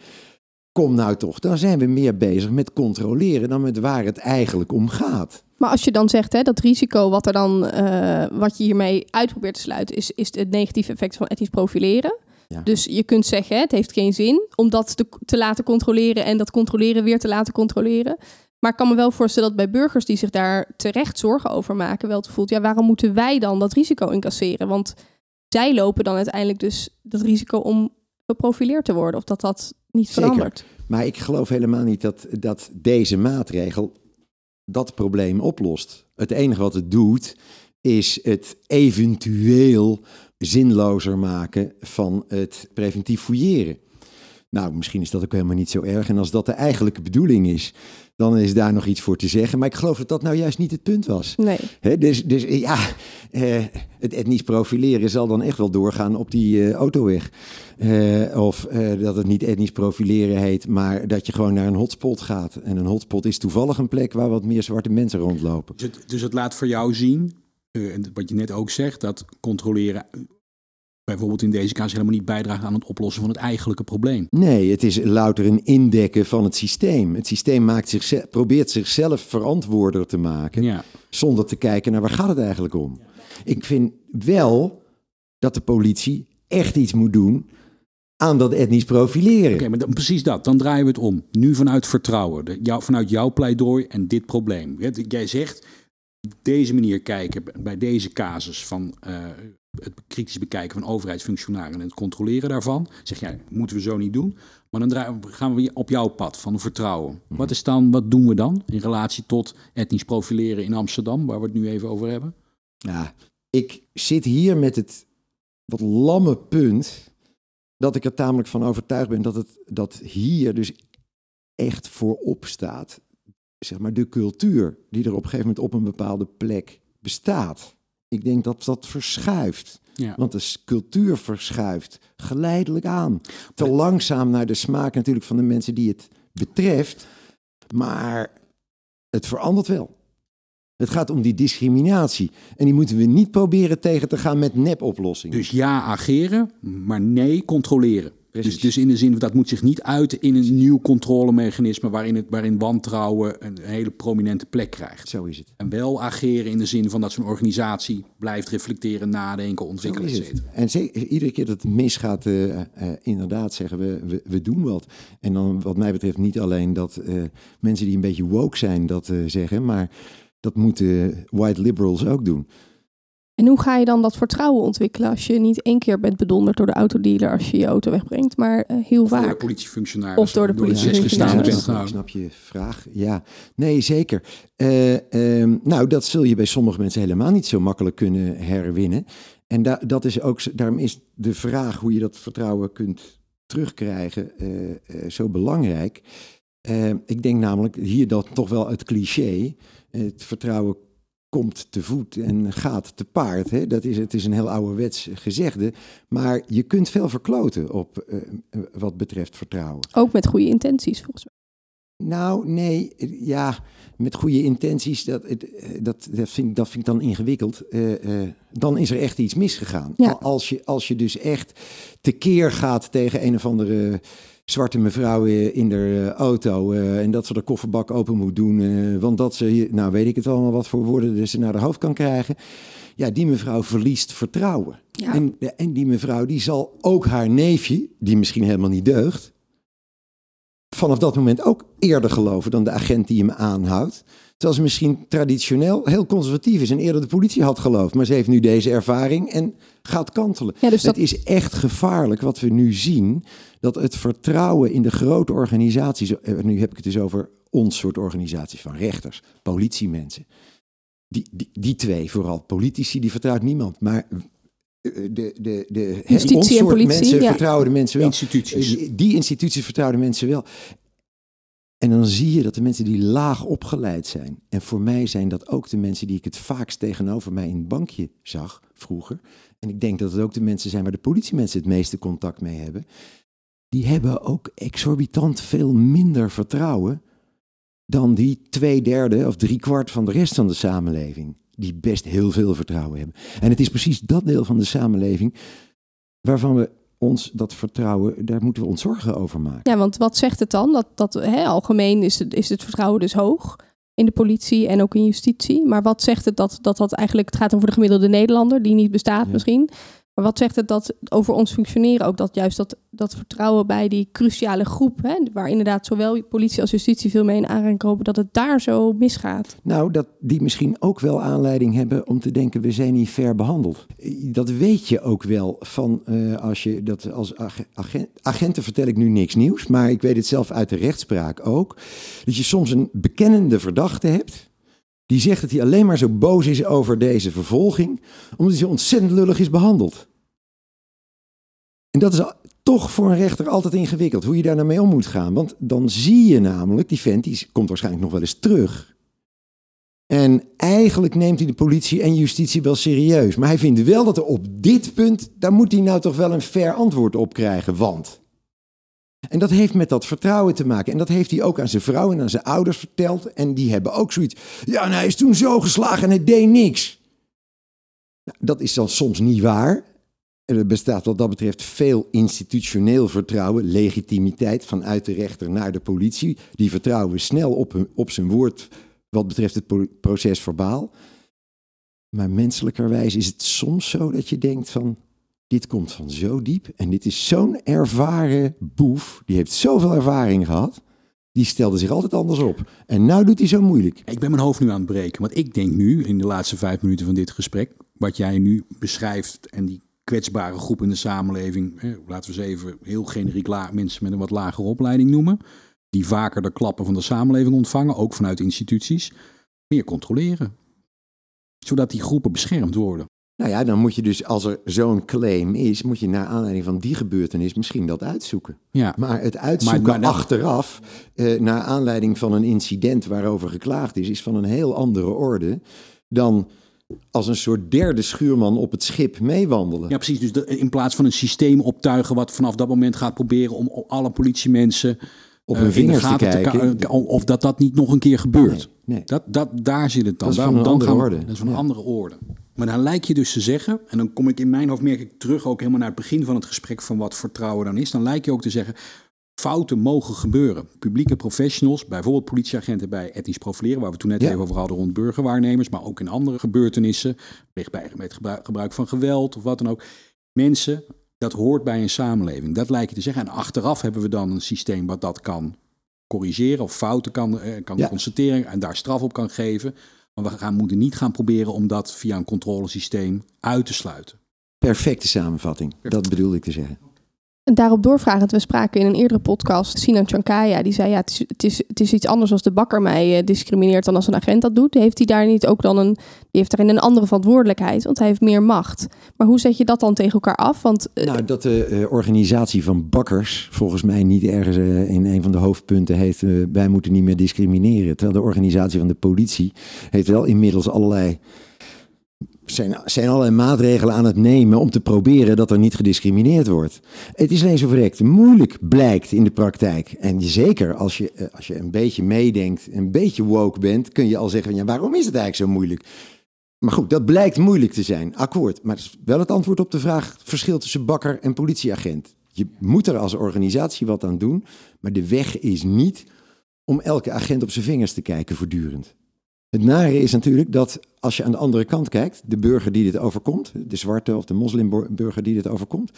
Kom nou toch, dan zijn we meer bezig met controleren dan met waar het eigenlijk om gaat. Maar als je dan zegt, hè, dat risico wat, er dan, eh, wat je hiermee uit probeert te sluiten, is, is het negatieve effect van etnisch profileren. Ja. Dus je kunt zeggen, het heeft geen zin om dat te, te laten controleren en dat controleren weer te laten controleren. Maar ik kan me wel voorstellen dat bij burgers die zich daar terecht zorgen over maken, wel het voelt, ja, waarom moeten wij dan dat risico incasseren? Want zij lopen dan uiteindelijk dus dat risico om geprofileerd te worden, of dat dat niet Zeker. verandert. Maar ik geloof helemaal niet dat, dat deze maatregel dat probleem oplost. Het enige wat het doet, is het eventueel zinlozer maken van het preventief fouilleren. Nou, misschien is dat ook helemaal niet zo erg. En als dat de eigenlijke bedoeling is, dan is daar nog iets voor te zeggen. Maar ik geloof dat dat nou juist niet het punt was. Nee. Hè, dus, dus ja, eh, het etnisch profileren zal dan echt wel doorgaan op die eh, autoweg. Eh, of eh, dat het niet etnisch profileren heet, maar dat je gewoon naar een hotspot gaat. En een hotspot is toevallig een plek waar wat meer zwarte mensen rondlopen. Dus het, dus het laat voor jou zien, eh, en wat je net ook zegt, dat controleren bijvoorbeeld in deze casus helemaal niet bijdraagt aan het oplossen van het eigenlijke probleem. Nee, het is louter een indekken van het systeem. Het systeem maakt zich, probeert zichzelf verantwoorder te maken. Ja. zonder te kijken naar waar gaat het eigenlijk om. Ik vind wel dat de politie echt iets moet doen aan dat etnisch profileren. Oké, maar dan, precies dat. Dan draaien we het om. Nu vanuit vertrouwen. De, jou, vanuit jouw pleidooi en dit probleem. Jij zegt, deze manier kijken bij deze casus van eh, het kritisch bekijken van overheidsfunctionarissen en het controleren daarvan. Zeg jij, moeten we zo niet doen. Maar dan gaan we op jouw pad van vertrouwen. Wat is dan, wat doen we dan in relatie tot etnisch profileren in Amsterdam, waar we het nu even over hebben? Ja, ik zit hier met het wat lamme punt dat ik er tamelijk van overtuigd ben dat het dat hier dus echt voorop staat. Zeg maar de cultuur die er op een gegeven moment op een bepaalde plek bestaat. Ik denk dat dat verschuift. Ja. Want de cultuur verschuift geleidelijk aan. Te langzaam naar de smaak natuurlijk van de mensen die het betreft. Maar het verandert wel. Het gaat om die discriminatie. En die moeten we niet proberen tegen te gaan met nepoplossingen. Dus ja, ageren, maar nee, controleren. Dus, dus in de zin, dat moet zich niet uiten in een nieuw controlemechanisme waarin, het, waarin wantrouwen een hele prominente plek krijgt. Zo is het. En wel ageren in de zin van dat zo'n organisatie blijft reflecteren, nadenken, Zo ontwikkelen, is et het. cetera. En ze- iedere keer dat het misgaat, eh, eh, inderdaad zeggen we, we, we doen wat. En dan wat mij betreft niet alleen dat eh, mensen die een beetje woke zijn dat zeggen, maar dat moeten white liberals ook doen. En hoe ga je dan dat vertrouwen ontwikkelen als je niet één keer bent bedonderd door de autodealer als je je auto wegbrengt, maar eh, heel Of door de vaak? politiefunctionaris. Of door de politiefunctionaris. Ja, ik snap- je vraag. Ja, nee, zeker. Eh, ehm, nou, dat zul je bij sommige mensen helemaal niet zo makkelijk kunnen herwinnen. En da dat is ook, daarom is de vraag hoe je dat vertrouwen kunt terugkrijgen eh, eh, zo belangrijk. Ik denk namelijk hier dat toch wel het cliché, het vertrouwen komt te voet en gaat te paard. Hè? Dat is, het is een heel ouderwets gezegde, maar je kunt veel verkloten op eh, wat betreft vertrouwen. Ook met goede intenties volgens mij. Nou, nee, ja, met goede intenties, dat, eh, dat, dat, vind, ik- dat vind ik dan ingewikkeld. Eh, dan is er echt iets misgegaan. Ja. Al- Als, je, als je dus echt tekeer gaat tegen een of andere zwarte mevrouw eh, in de auto eh, en dat ze de kofferbak open moet doen, eh, want dat ze, hier- nou weet ik het allemaal wat voor woorden ze naar de hoofd kan krijgen. Ja, die mevrouw verliest vertrouwen. Ja. En, en die mevrouw die zal ook haar neefje, die misschien helemaal niet deugt, vanaf dat moment ook eerder geloven dan de agent die hem aanhoudt. Terwijl ze misschien traditioneel heel conservatief is en eerder de politie had geloofd. Maar ze heeft nu deze ervaring en gaat kantelen. Ja, dus dat- Het is echt gevaarlijk wat we nu zien. Dat het vertrouwen in de grote organisaties. eh, Nu heb ik het dus over ons soort organisaties van rechters, politiemensen. Die, die, die twee vooral, politici, die vertrouwt niemand. Maar eh, de, de, de, Justitie ons en soort politie, mensen ja. vertrouwen de mensen wel. Instituties. Eh, Die, die instituties vertrouwen de mensen wel. En dan zie je dat de mensen die laag opgeleid zijn. En voor mij zijn dat ook de mensen die ik het vaakst tegenover mij in het bankje zag vroeger. En ik denk dat het ook de mensen zijn waar de politiemensen het meeste contact mee hebben. Die hebben ook exorbitant veel minder vertrouwen dan die twee derde of drie kwart van de rest van de samenleving. Die best heel veel vertrouwen hebben. En het is precies dat deel van de samenleving waarvan we ons dat vertrouwen, daar moeten we ons zorgen over maken. Ja, want wat zegt het dan? Dat, dat hè, algemeen is het, is het vertrouwen dus hoog in de politie en ook in justitie. Maar wat zegt het dat dat, dat eigenlijk, het gaat over de gemiddelde Nederlander, die niet bestaat Ja. misschien. Maar wat zegt het dat over ons functioneren ook dat juist dat, dat vertrouwen bij die cruciale groep, hè, waar inderdaad zowel politie als justitie veel mee in aanraking komen, dat het daar zo misgaat? Nou, dat die misschien ook wel aanleiding hebben om te denken, we zijn niet fair behandeld. Dat weet je ook wel van eh, als je dat als ag- agent, agenten vertel ik nu niks nieuws, maar ik weet het zelf uit de rechtspraak ook. Dat je soms een bekennende verdachte hebt. Die zegt dat hij alleen maar zo boos is over deze vervolging, omdat hij zo ontzettend lullig is behandeld. En dat is toch voor een rechter altijd ingewikkeld, hoe je daar nou mee om moet gaan. Want dan zie je namelijk, die vent die komt waarschijnlijk nog wel eens terug. En eigenlijk neemt hij de politie en justitie wel serieus. Maar hij vindt wel dat er op dit punt, daar moet hij nou toch wel een fair antwoord op krijgen, want... En dat heeft met dat vertrouwen te maken. En dat heeft hij ook aan zijn vrouw en aan zijn ouders verteld. En die hebben ook zoiets. Ja, en hij is toen zo geslagen en hij deed niks. Nou, dat is dan soms niet waar. Er bestaat wat dat betreft veel institutioneel vertrouwen, legitimiteit vanuit de rechter naar de politie. Die vertrouwen snel op, op zijn woord wat betreft het proces verbaal. Maar menselijkerwijs is het soms zo dat je denkt van, dit komt van zo diep en dit is zo'n ervaren boef, die heeft zoveel ervaring gehad, die stelde zich altijd anders op. En nou doet hij zo moeilijk. Ik ben mijn hoofd nu aan het breken. Want ik denk nu, in de laatste vijf minuten van dit gesprek, wat jij nu beschrijft en die kwetsbare groep in de samenleving, hè, laten we ze even heel generiek mensen met een wat lagere opleiding noemen, die vaker de klappen van de samenleving ontvangen, ook vanuit instituties, meer controleren. Zodat die groepen beschermd worden. Nou ja, dan moet je dus, als er zo'n claim is, moet je naar aanleiding van die gebeurtenis misschien dat uitzoeken. Ja, Maar het uitzoeken Maar- achteraf, eh, naar aanleiding van een incident waarover geklaagd is, is van een heel andere orde dan als een soort derde schuurman op het schip meewandelen. ja precies. Dus de- in plaats van een systeem optuigen wat vanaf dat moment gaat proberen om alle politiemensen op eh, hun in de vingers te kijken. ka- of dat dat niet nog een keer gebeurt. Nee, nee. Dat, dat, daar zit het dan. Dat is van een dan andere gaan orde. Dat is van een Ja. andere orde. Maar dan lijkt je dus te zeggen, en dan kom ik in mijn hoofd, merk ik terug ook helemaal naar het begin van het gesprek van wat vertrouwen dan is. Dan lijkt je ook te zeggen, fouten mogen gebeuren. Publieke professionals, bijvoorbeeld politieagenten bij etnisch profileren, waar we toen net Ja. even over hadden rond burgerwaarnemers, maar ook in andere gebeurtenissen, bij met gebruik van geweld of wat dan ook. Mensen, dat hoort bij een samenleving. Dat lijkt je te zeggen. En achteraf hebben we dan een systeem wat dat kan corrigeren of fouten kan, eh, kan Ja. constateren en daar straf op kan geven. Maar we gaan, moeten niet gaan proberen om dat via een controlesysteem uit te sluiten. Perfecte samenvatting, dat bedoelde ik te zeggen. En daarop doorvragend, we spraken in een eerdere podcast, Sinan Chankaya, die zei ja, het is, het is, het is iets anders als de bakker mij eh, discrimineert dan als een agent dat doet. Heeft hij daar niet ook dan een, die heeft daarin een andere verantwoordelijkheid, want hij heeft meer macht. Maar hoe zet je dat dan tegen elkaar af? Want eh, Nou, dat de eh, organisatie van bakkers volgens mij niet ergens in een van de hoofdpunten heeft... wij moeten niet meer discrimineren. Terwijl de organisatie van de politie heeft wel inmiddels allerlei... Zijn, zijn allerlei maatregelen aan het nemen om te proberen dat er niet gediscrimineerd wordt. Het is zo verrekt moeilijk blijkt in de praktijk. En zeker als je, eh, als je een beetje meedenkt, een beetje woke bent, kun je al zeggen, ja, waarom is het eigenlijk zo moeilijk? Maar goed, dat blijkt moeilijk te zijn, akkoord. Maar dat is wel het antwoord op de vraag, verschil tussen bakker en politieagent. Je moet er als organisatie wat aan doen, maar de weg is niet om elke agent op zijn vingers te kijken voortdurend. Het nare is natuurlijk dat als je aan de andere kant kijkt, de burger die dit overkomt, de zwarte of de moslimburger die dit overkomt,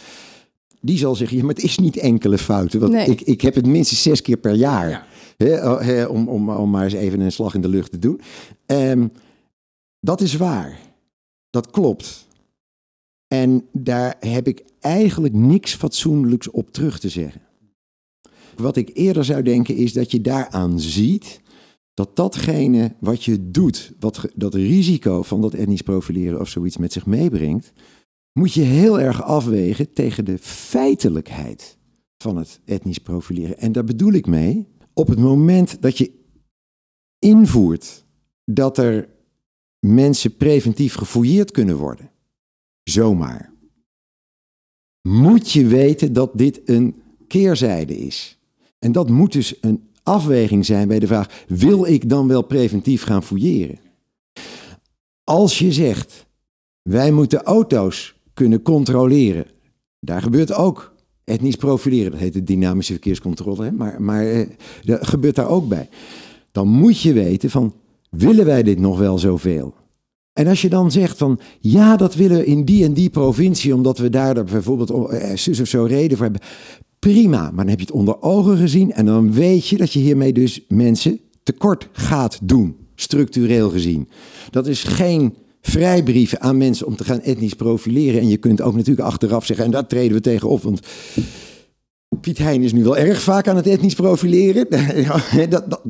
die zal zeggen, ja, maar het is niet enkele fouten. Want Nee. ik, ik heb het minstens zes keer per jaar. Ja. Hè, oh, hè, om, om, om maar eens even een slag in de lucht te doen. Ehm, dat is waar. Dat klopt. En daar heb ik eigenlijk niks fatsoenlijks op terug te zeggen. Wat ik eerder zou denken is dat je daaraan ziet dat datgene wat je doet, wat dat risico van dat etnisch profileren of zoiets met zich meebrengt, moet je heel erg afwegen tegen de feitelijkheid van het etnisch profileren. En daar bedoel ik mee, op het moment dat je invoert dat er mensen preventief gefouilleerd kunnen worden, zomaar, moet je weten dat dit een keerzijde is. En dat moet dus een afweging zijn bij de vraag: wil ik dan wel preventief gaan fouilleren? Als je zegt: wij moeten auto's kunnen controleren, daar gebeurt ook etnisch profileren. Dat heet de dynamische verkeerscontrole, hè? maar, maar eh, dat gebeurt daar ook bij. Dan moet je weten van: willen wij dit nog wel zoveel? En als je dan zegt van ja, dat willen we in die en die provincie, omdat we daar bijvoorbeeld eh, zus of zo reden voor hebben. Prima, maar dan heb je het onder ogen gezien en dan weet je dat je hiermee dus mensen tekort gaat doen, structureel gezien. Dat is geen vrijbrief aan mensen om te gaan etnisch profileren. En je kunt ook natuurlijk achteraf zeggen, en daar treden we tegen op, want Piet Hein is nu wel erg vaak aan het etnisch profileren. Dat, dat,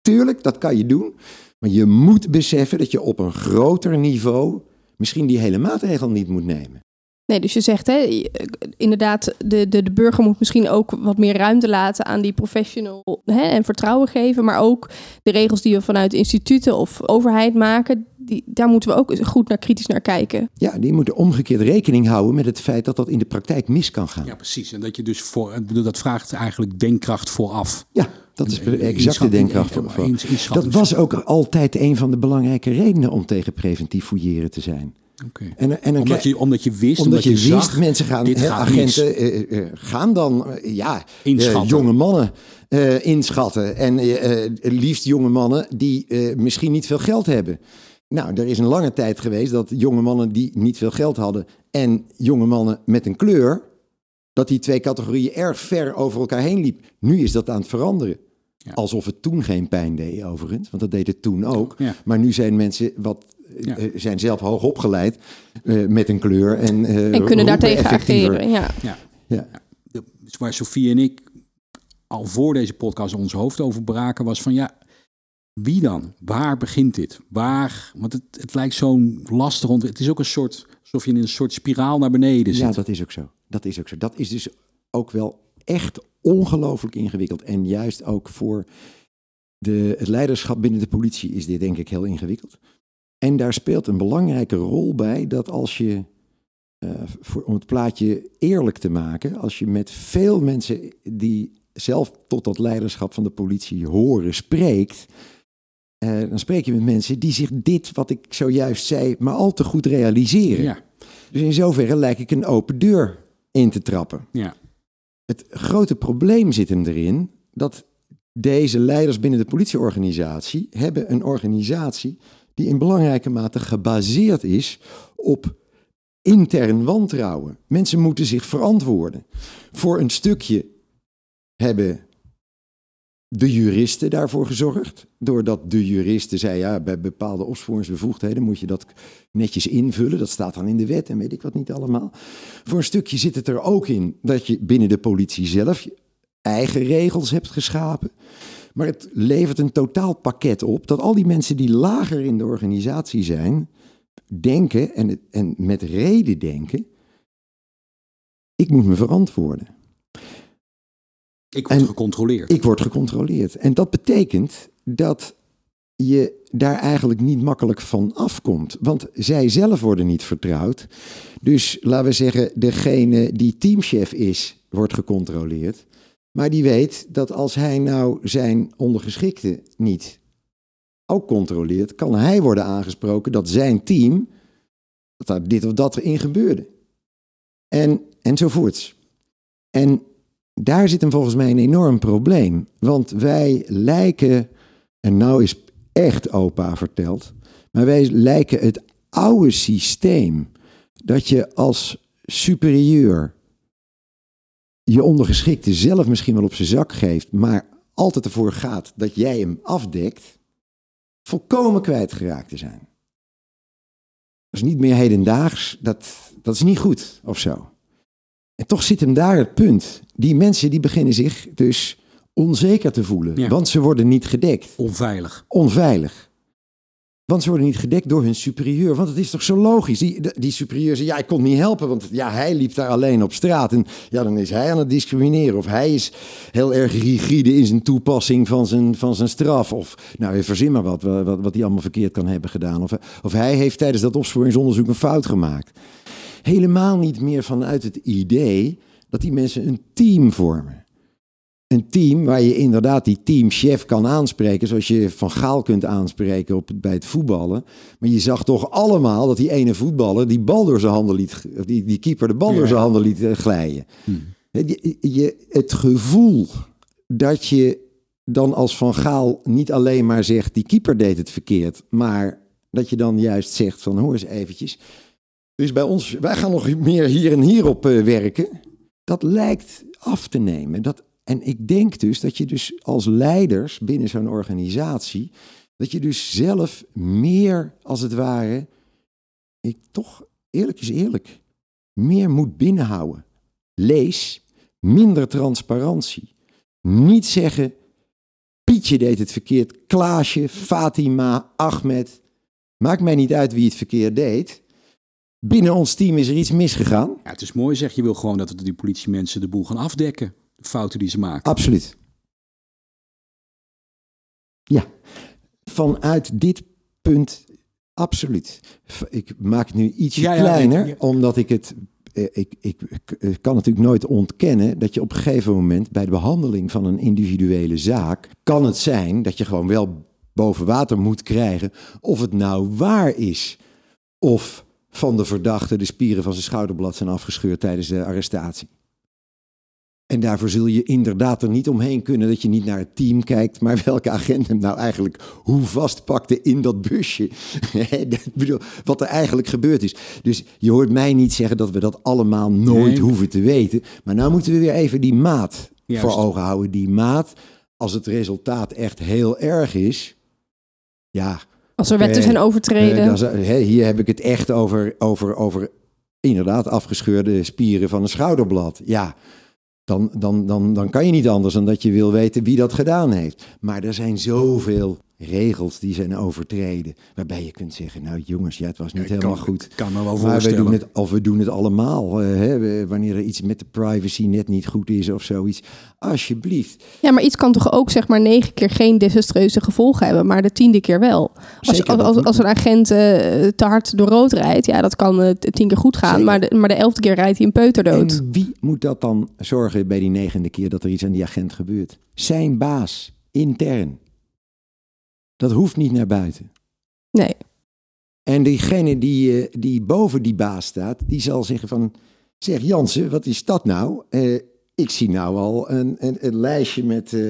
tuurlijk, dat kan je doen. Maar je moet beseffen dat je op een groter niveau misschien die hele maatregel niet moet nemen. Nee, dus je zegt, hè, inderdaad, de, de, de burger moet misschien ook wat meer ruimte laten aan die professional hè, en vertrouwen geven. Maar ook de regels die we vanuit instituten of overheid maken, die, daar moeten we ook goed naar kritisch naar kijken. Ja, die moeten omgekeerd rekening houden met het feit dat dat in de praktijk mis kan gaan. Ja, precies. En dat je dus voor, ik bedoel, dat vraagt eigenlijk denkkracht vooraf. Ja, dat is exact de denkkracht. inschatting- Dat was ook altijd een van de belangrijke redenen om tegen preventief fouilleren te zijn. En, en Omdat je, omdat je wist, omdat je, wist, zag, mensen gaan, dit agenten eh, eh, gaan dan eh, ja, jonge mannen inschatten. En liefst jonge mannen die misschien niet veel geld hebben. Nou, er is een lange tijd geweest dat jonge mannen die niet veel geld hadden en jonge mannen met een kleur, dat die twee categorieën erg ver over elkaar heen liep. Nu is dat aan het veranderen. Ja. Alsof het toen geen pijn deed, overigens, want dat deed het toen ook. Ja. Maar nu zijn mensen wat Ja. eh, zijn zelf hoog opgeleid eh, met een kleur en, eh, En kunnen daartegen ageren. Ja. Ja. Ja. Dus waar Sofie en ik al voor deze podcast ons hoofd over braken, was van ja, wie dan? Waar begint dit? Waar? Want het, het lijkt zo'n lastig. ont- Het is ook een soort, alsof je in een soort spiraal naar beneden zit. Ja, dat is ook zo. Dat is ook zo. Dat is dus ook wel echt ongelooflijk ingewikkeld. En juist ook voor de, het leiderschap binnen de politie is dit denk ik heel ingewikkeld. En daar speelt een belangrijke rol bij dat als je, eh, voor, om het plaatje eerlijk te maken, als je met veel mensen die zelf tot dat leiderschap van de politie horen spreekt, eh, dan spreek je met mensen die zich dit, wat ik zojuist zei, maar al te goed realiseren. Ja, Dus in zoverre lijkt ik een open deur in te trappen. ja, Het grote probleem zit hem erin dat deze leiders binnen de politieorganisatie hebben een organisatie die in belangrijke mate gebaseerd is op intern wantrouwen. Mensen moeten zich verantwoorden. Voor een stukje hebben de juristen daarvoor gezorgd. Doordat de juristen zeiden, ja, bij bepaalde opsporingsbevoegdheden moet je dat netjes invullen. Dat staat dan in de wet en weet ik wat niet allemaal. Voor een stukje zit het er ook in dat je binnen de politie zelf eigen regels hebt geschapen. Maar het levert een totaalpakket op dat al die mensen die lager in de organisatie zijn, denken en, en met reden denken, ik moet me verantwoorden. ik word En- gecontroleerd. Ik word gecontroleerd. En dat betekent dat je daar eigenlijk niet makkelijk van afkomt. Want zij zelf worden niet vertrouwd. Dus laten we zeggen, degene die teamchef is, wordt gecontroleerd. Maar die weet dat als hij nou zijn ondergeschikte niet ook controleert, kan hij worden aangesproken dat zijn team, dat daar dit of dat in gebeurde. En, enzovoorts. En daar zit hem volgens mij een enorm probleem. Want wij lijken, en nou is echt opa verteld, maar wij lijken het oude systeem dat je als superieur je ondergeschikte zelf misschien wel op zijn zak geeft, maar altijd ervoor gaat dat jij hem afdekt, volkomen kwijtgeraakt te zijn. Dat is niet meer hedendaags, dat, dat is niet goed of zo. En toch zit hem daar het punt. Die mensen die beginnen zich dus onzeker te voelen, Ja. want ze worden niet gedekt. Onveilig. Onveilig. Want ze worden niet gedekt door hun superieur. Want het is toch zo logisch. Die, die superieur zegt, ja, ik kon niet helpen. Want ja, hij liep daar alleen op straat. En ja, dan is hij aan het discrimineren. Of hij is heel erg rigide in zijn toepassing van zijn, van zijn straf. Of, nou, verzin maar wat, wat, wat hij allemaal verkeerd kan hebben gedaan. Of, of hij heeft tijdens dat opsporingsonderzoek een fout gemaakt. Helemaal niet meer vanuit het idee dat die mensen een team vormen een team waar je inderdaad die teamchef kan aanspreken, zoals je Van Gaal kunt aanspreken op, bij het voetballen. Maar je zag toch allemaal dat die ene voetballer die bal door zijn handen liet, die, die keeper de bal door zijn handen liet eh, glijden. Die- je, het gevoel dat je dan als Van Gaal niet alleen maar zegt die keeper deed het verkeerd, maar dat je dan juist zegt van hoor eens eventjes, dus bij ons, wij gaan nog meer hier en hier op eh, werken. Dat lijkt af te nemen. Dat, en ik denk dus dat je dus als leiders binnen zo'n organisatie, dat je dus zelf meer als het ware, ik toch eerlijk is eerlijk, meer moet binnenhouden. Lees, minder transparantie. Niet zeggen, Pietje deed het verkeerd, Klaasje, Fatima, Ahmed. Maakt mij niet uit wie het verkeerd deed. Binnen ons team is er iets misgegaan. Ja, het is mooi zeg, je wil gewoon dat die politiemensen de boel gaan afdekken. Fouten die ze maken. Absoluut. Ja, vanuit dit punt absoluut. Ik maak het nu ietsje Ja, ja, kleiner, ja. omdat ik het. eh, Ik, ik, ik kan natuurlijk nooit ontkennen dat je op een gegeven moment bij de behandeling van een individuele zaak. kan het zijn dat je gewoon wel boven water moet krijgen of het nou waar is. Of van de verdachte de spieren van zijn schouderblad zijn afgescheurd tijdens de arrestatie. En daarvoor zul je inderdaad er niet omheen kunnen dat je niet naar het team kijkt, maar welke agent hem nou eigenlijk hoe vastpakte in dat busje. Wat er eigenlijk gebeurd is. Dus je hoort mij niet zeggen dat we dat allemaal nooit Nee. hoeven te weten. Maar nou moeten we weer even die maat Juist. voor ogen houden. Die maat, als het resultaat echt heel erg is, ja, Als er wetten zijn overtreden. eh, dan zou- hè, hier heb ik het echt over, over, over inderdaad afgescheurde spieren van een schouderblad. Ja, dan, dan, dan, dan kan je niet anders dan dat je wil weten wie dat gedaan heeft. Maar er zijn zoveel regels die zijn overtreden. Waarbij je kunt zeggen, nou jongens, ja, het was niet helemaal kan, goed. Kan me wel Maar we doen het, of we doen het allemaal. eh, hè, wanneer er iets met de privacy net niet goed is of zoiets. Alsjeblieft. Ja, maar iets kan toch ook zeg maar negen keer geen desastreuze gevolgen hebben, maar de tiende keer wel. Als, Zeker, als, een agent eh, te hard door rood rijdt, ja, dat kan eh, tien keer goed gaan, Zeker. maar de, maar de elfde keer rijdt hij een peuter dood. En wie moet dat dan zorgen bij die negende keer dat er iets aan die agent gebeurt? Zijn baas, intern. Dat hoeft niet naar buiten. Nee. En diegene die, eh, die boven die baas staat, die zal zeggen van... Zeg Jansen, wat is dat nou? Eh, ik zie nou al een, een, een lijstje met... eh,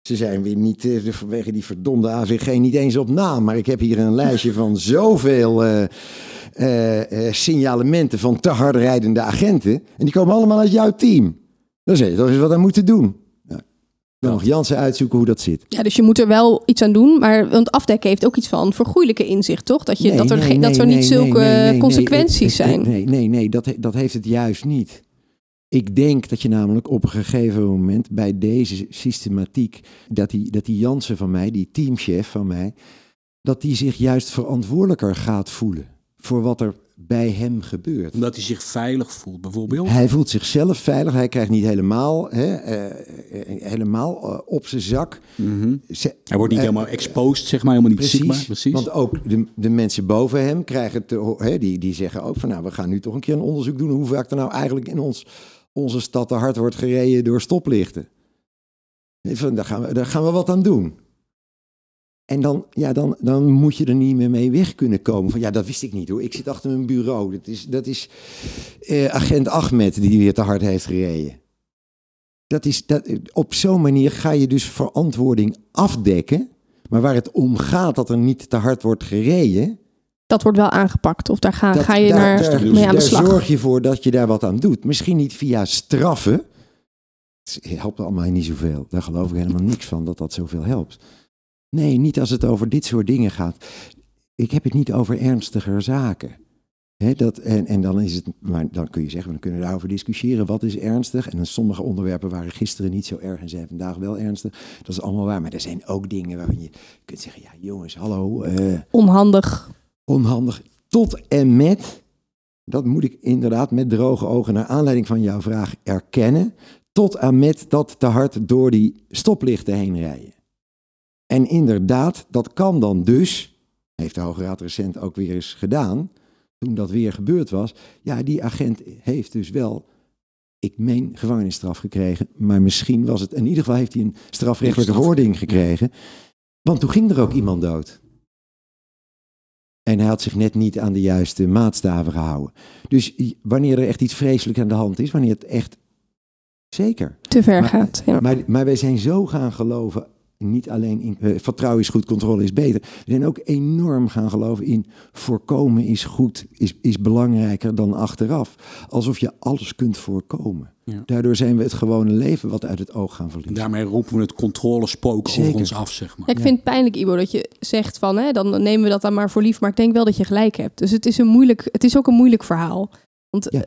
ze zijn weer niet, eh, vanwege die verdomde AVG, niet eens op naam. Maar ik heb hier een lijstje van zoveel signalementen van te hard rijdende agenten. En die komen allemaal uit jouw team. Zeg je, dat is wat aan moeten doen. Dan mag Jansen uitzoeken hoe dat zit. Ja, dus je moet er wel iets aan doen, maar want afdekken heeft ook iets van vergoeilijke inzicht, toch? Dat, je, Nee, dat, er, nee, geen- dat nee, er niet zulke consequenties zijn. Nee, nee, nee, dat, dat heeft het juist niet. Ik denk dat je namelijk op een gegeven moment bij deze systematiek, dat die, dat die Jansen van mij, die teamchef van mij, dat die zich juist verantwoordelijker gaat voelen voor wat er bij hem gebeurt. Omdat hij zich veilig voelt, bijvoorbeeld. Hij voelt zichzelf veilig. Hij krijgt niet helemaal, hè, eh, helemaal eh, op zijn zak. Mhm. Ze- Hij wordt niet eh, helemaal exposed, zeg maar, helemaal niet Precies, zichtbaar. Precies. want ook de, de mensen boven hem krijgen te, hè, die, die zeggen ook van nou, we gaan nu toch een keer een onderzoek doen hoe vaak er nou eigenlijk in ons, onze stad te hard wordt gereden door stoplichten. Van, daar, gaan we, daar gaan we wat aan doen. En dan, ja, dan, dan moet je er niet meer mee weg kunnen komen. Van ja, dat wist ik niet hoor. Ik zit achter mijn bureau. Dat is, dat is eh, agent Ahmed die weer te hard heeft gereden. Dat is, dat, op zo'n manier ga je dus verantwoording afdekken. Maar waar het om gaat dat er niet te hard wordt gereden. Dat wordt wel aangepakt, of daar ga, dat, ga je daar, naar, daar, mee aan de daar slag. zorg je voor dat je daar wat aan doet. Misschien niet via straffen. het helpt allemaal niet zoveel. Daar geloof ik helemaal niks van dat dat zoveel helpt. Nee, niet als het over dit soort dingen gaat. Ik heb het niet over ernstiger zaken. Dat, en, en dan is het, maar dan kun je zeggen, dan kunnen we daarover discussiëren. Wat is ernstig? En dan sommige onderwerpen waren gisteren niet zo erg en zijn vandaag wel ernstig. Dat is allemaal waar. Maar er zijn ook dingen waarin je kunt zeggen, ja jongens, hallo. eh, Onhandig. onhandig. Tot en met, dat moet ik inderdaad met droge ogen naar aanleiding van jouw vraag erkennen. Tot en met dat te hard door die stoplichten heen rijden. En inderdaad, dat kan dan dus, heeft de Hoge Raad recent ook weer eens gedaan, toen dat weer gebeurd was. Ja, die agent heeft dus wel, ik meen, gevangenisstraf gekregen. Maar misschien was het, in ieder geval heeft hij een strafrechtelijke Straf. verordening gekregen. Want toen ging er ook iemand dood. En hij had zich net niet aan de juiste maatstaven gehouden. Dus wanneer er echt iets vreselijks aan de hand is, wanneer het echt. Zeker. Te ver Maar- gaat. Ja. Maar, maar wij zijn zo gaan geloven. Niet alleen in eh, vertrouwen is goed, controle is beter. We zijn ook enorm gaan geloven in voorkomen is goed, is, is belangrijker dan achteraf. Alsof je alles kunt voorkomen. Ja. Daardoor zijn we het gewone leven wat uit het oog gaan En verliezen. daarmee roepen we het controlespook over ons af, zeg maar. Ja, ik vind het pijnlijk, Ivo, dat je zegt van, hè, dan nemen we dat dan maar voor lief. Maar ik denk wel dat je gelijk hebt. Dus het is, een moeilijk, het is ook een moeilijk verhaal. Want Ja.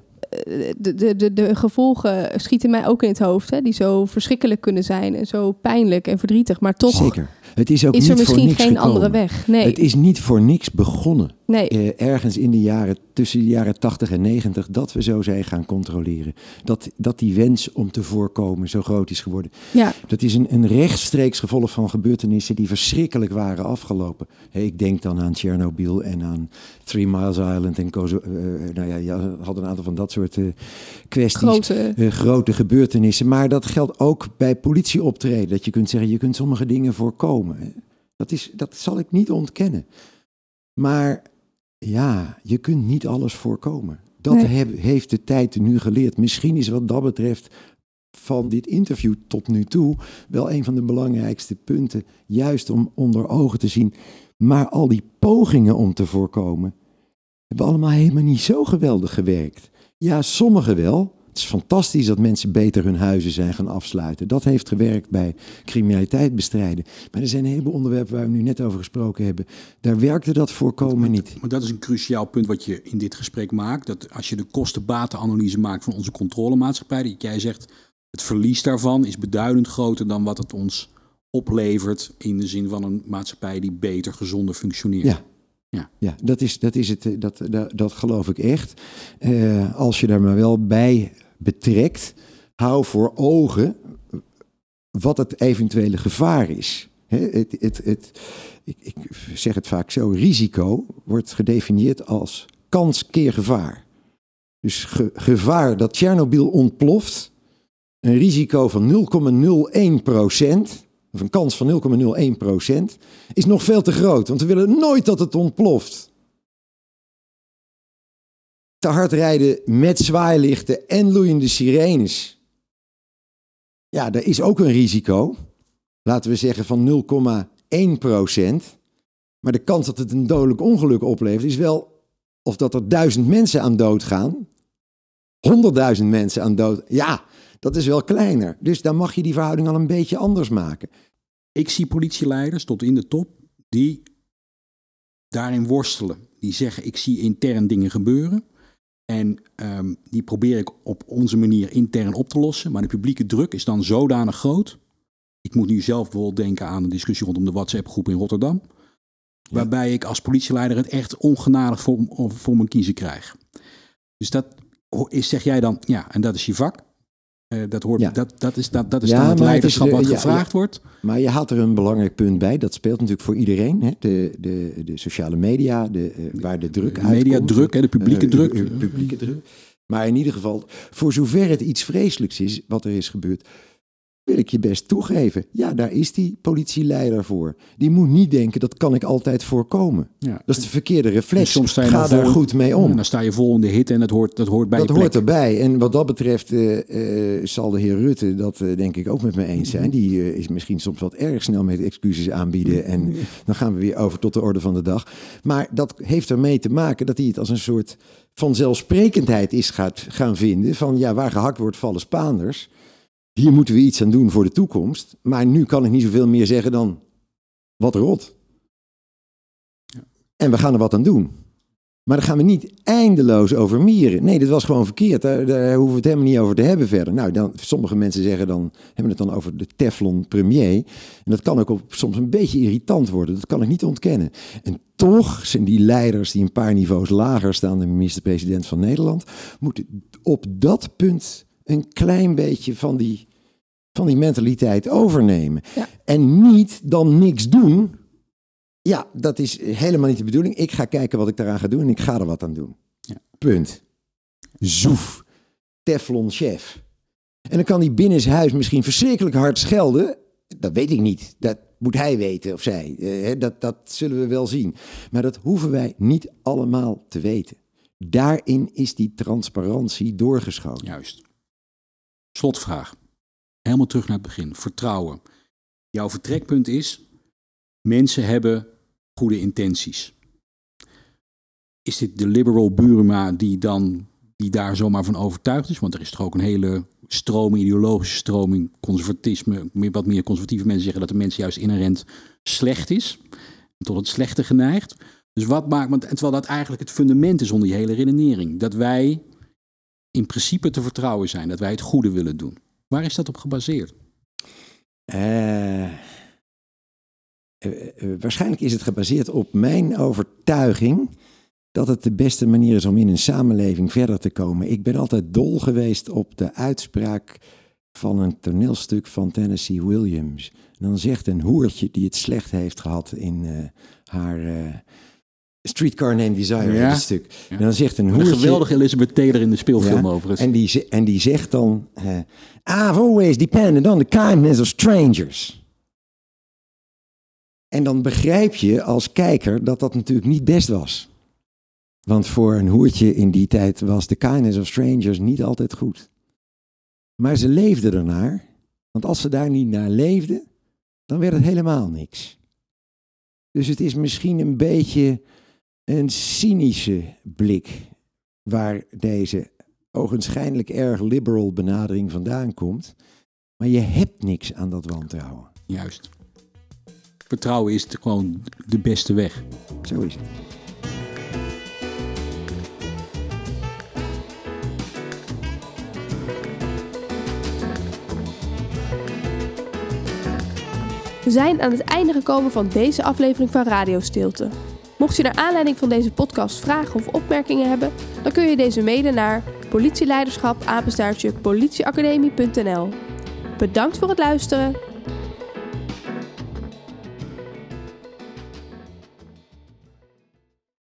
De, de, de, de gevolgen schieten mij ook in het hoofd. Hè, die zo verschrikkelijk kunnen zijn en zo pijnlijk en verdrietig. Maar toch Zeker. Het is ook is niet er voor misschien niks geen gekomen. andere weg. Nee, Het is niet voor niks begonnen. nee. eh, ergens in de jaren, tussen de jaren 80 en 90, dat we zo zijn gaan controleren. Dat, dat die wens om te voorkomen zo groot is geworden. ja. Dat is een, een rechtstreeks gevolg van gebeurtenissen die verschrikkelijk waren afgelopen. Ik denk dan aan Tsjernobyl en aan Three Miles Island en Kozo, eh, nou ja, je had een aantal van dat soort eh, kwesties. Grote, Eh, grote gebeurtenissen. Maar dat geldt ook bij politieoptreden. Dat je kunt zeggen, je kunt sommige dingen voorkomen. Dat, is, dat zal ik niet ontkennen. Maar ja, je kunt niet alles voorkomen. Dat Nee. heb- heeft de tijd nu geleerd. Misschien is wat dat betreft van dit interview tot nu toe wel een van de belangrijkste punten. Juist om onder ogen te zien. Maar al die pogingen om te voorkomen hebben allemaal helemaal niet zo geweldig gewerkt. Ja, sommige wel. Het is fantastisch dat mensen beter hun huizen zijn gaan afsluiten. Dat heeft gewerkt bij criminaliteit bestrijden. Maar er zijn een heleboel onderwerpen waar we nu net over gesproken hebben. Daar werkte dat voorkomen niet. Maar dat is een cruciaal punt wat je in dit gesprek maakt. Dat als je de kosten-batenanalyse maakt van onze controlemaatschappij, dat jij zegt het verlies daarvan is beduidend groter dan wat het ons oplevert in de zin van een maatschappij die beter, gezonder functioneert. Ja. Ja. Ja, dat, is, dat, is het, eh, dat, dat, dat geloof ik echt. Eh, als je daar maar wel bij betrekt, hou voor ogen wat het eventuele gevaar is. Het, het, het, ik, ik zeg het vaak zo, risico wordt gedefinieerd als kans keer gevaar. Dus ge- gevaar dat Tsjernobyl ontploft, een risico van 0,01 procent, of een kans van 0,01 procent, is nog veel te groot. Want we willen nooit dat het ontploft. Te hard rijden met zwaailichten en loeiende sirenes. Ja, daar is ook een risico. Laten we zeggen van 0,1 procent. Maar de kans dat het een dodelijk ongeluk oplevert is wel... of dat er duizend mensen aan dood gaan. Honderdduizend mensen aan dood. Ja, dat is wel kleiner. Dus dan mag je die verhouding al een beetje anders maken. Ik zie politieleiders tot in de top die daarin worstelen. Die zeggen ik zie intern dingen gebeuren. En ehm, die probeer ik op onze manier intern op te lossen. Maar de publieke druk is dan zodanig groot. Ik moet nu zelf bijvoorbeeld denken aan een discussie rondom de WhatsApp-groep in Rotterdam. Waarbij ik als politieleider het echt ongenadig voor, voor mijn kiezen krijg. Dus dat is, zeg jij dan, ja, en dat is je vak. Eh, dat, hoort, Ja. dat, dat is, dat, dat is Ja, dan het maar het is leiderschap de- wat gevraagd wordt. Maar je haalt er een belangrijk punt bij. Dat speelt natuurlijk voor iedereen. Hè? De, de, de sociale media, de, eh, waar de druk De uitkomt. mediadruk, hè, de publieke Eh, druk. publieke druk. Maar in ieder geval, voor zover het iets vreselijks is wat er is gebeurd, wil ik je best toegeven. Ja, daar is die politieleider voor. Die moet niet denken, dat kan ik altijd voorkomen. Ja. Dat is de verkeerde reflex. soms sta je Ga daar vol- goed mee En om. dan sta je vol in de hit en dat hoort, dat hoort bij Dat je hoort erbij. En wat dat betreft eh, eh, zal de heer Rutte dat eh, denk ik ook met me eens zijn. Die is misschien soms wat erg snel met excuses aanbieden. En dan gaan we weer over tot de orde van de dag. Maar dat heeft ermee te maken dat hij het als een soort vanzelfsprekendheid is gaat gaan vinden. Van ja, waar gehakt wordt vallen Spaanders. Hier moeten we iets aan doen voor de toekomst. Maar nu kan ik niet zoveel meer zeggen dan, wat rot. En we gaan er wat aan doen. Maar daar gaan we niet eindeloos over mieren. Nee, dat was gewoon verkeerd. Daar, daar hoeven we het helemaal niet over te hebben verder. Nou, dan, sommige mensen zeggen dan, hebben het dan over de Teflon premier. En dat kan ook op, soms een beetje irritant worden. Dat kan ik niet ontkennen. En toch zijn die leiders die een paar niveaus lager staan, de minister-president van Nederland, moeten op dat punt een klein beetje van die, van die mentaliteit overnemen. Ja. En niet dan niks doen. Ja, dat is helemaal niet de bedoeling. Ik ga kijken wat ik daaraan ga doen en ik ga er wat aan doen. Ja. Punt. Zoef. Teflon chef. En dan kan hij binnenshuis misschien verschrikkelijk hard schelden. Dat weet ik niet. Dat moet hij weten of zij. Eh, dat, dat zullen we wel zien. Maar dat hoeven wij niet allemaal te weten. Daarin is die transparantie doorgeschoten. Juist. Slotvraag. Helemaal terug naar het begin. Vertrouwen. Jouw vertrekpunt is: mensen hebben goede intenties. Is dit de liberal Buruma die dan die daar zomaar van overtuigd is? Want er is toch ook een hele stroming, ideologische stroming, conservatisme. Wat meer conservatieve mensen zeggen dat de mens juist inherent slecht is. Tot het slechte geneigd. Dus wat maakt, terwijl dat eigenlijk het fundament is onder die hele redenering. Dat wij in principe te vertrouwen zijn, dat wij het goede willen doen. Waar is dat op gebaseerd? Eh, eh, eh, waarschijnlijk is het gebaseerd op mijn overtuiging dat het de beste manier is om in een samenleving verder te komen. Ik ben altijd dol geweest op de uitspraak van een toneelstuk van Tennessee Williams. Dan zegt een hoertje die het slecht heeft gehad in haar Streetcar Named Desire, Ja. dat stuk. Ja. En dan zegt een Een hoertje... geweldige Elizabeth Taylor in de speelfilm Ja, overigens. En die, en die zegt dan: eh, I've always depended on the kindness of strangers. En dan begrijp je als kijker dat dat natuurlijk niet best was. Want voor een hoertje in die tijd was the kindness of strangers niet altijd goed. Maar ze leefden ernaar. Want als ze daar niet naar leefden, dan werd het helemaal niks. Dus het is misschien een beetje een cynische blik waar deze ogenschijnlijk erg liberal benadering vandaan komt. Maar je hebt niks aan dat wantrouwen. Juist. Vertrouwen is gewoon de beste weg. Zo is het. We zijn aan het einde gekomen van deze aflevering van Radio Stilte. Mocht je naar aanleiding van deze podcast vragen of opmerkingen hebben, dan kun je deze mailen naar politieleiderschap. Bedankt voor het luisteren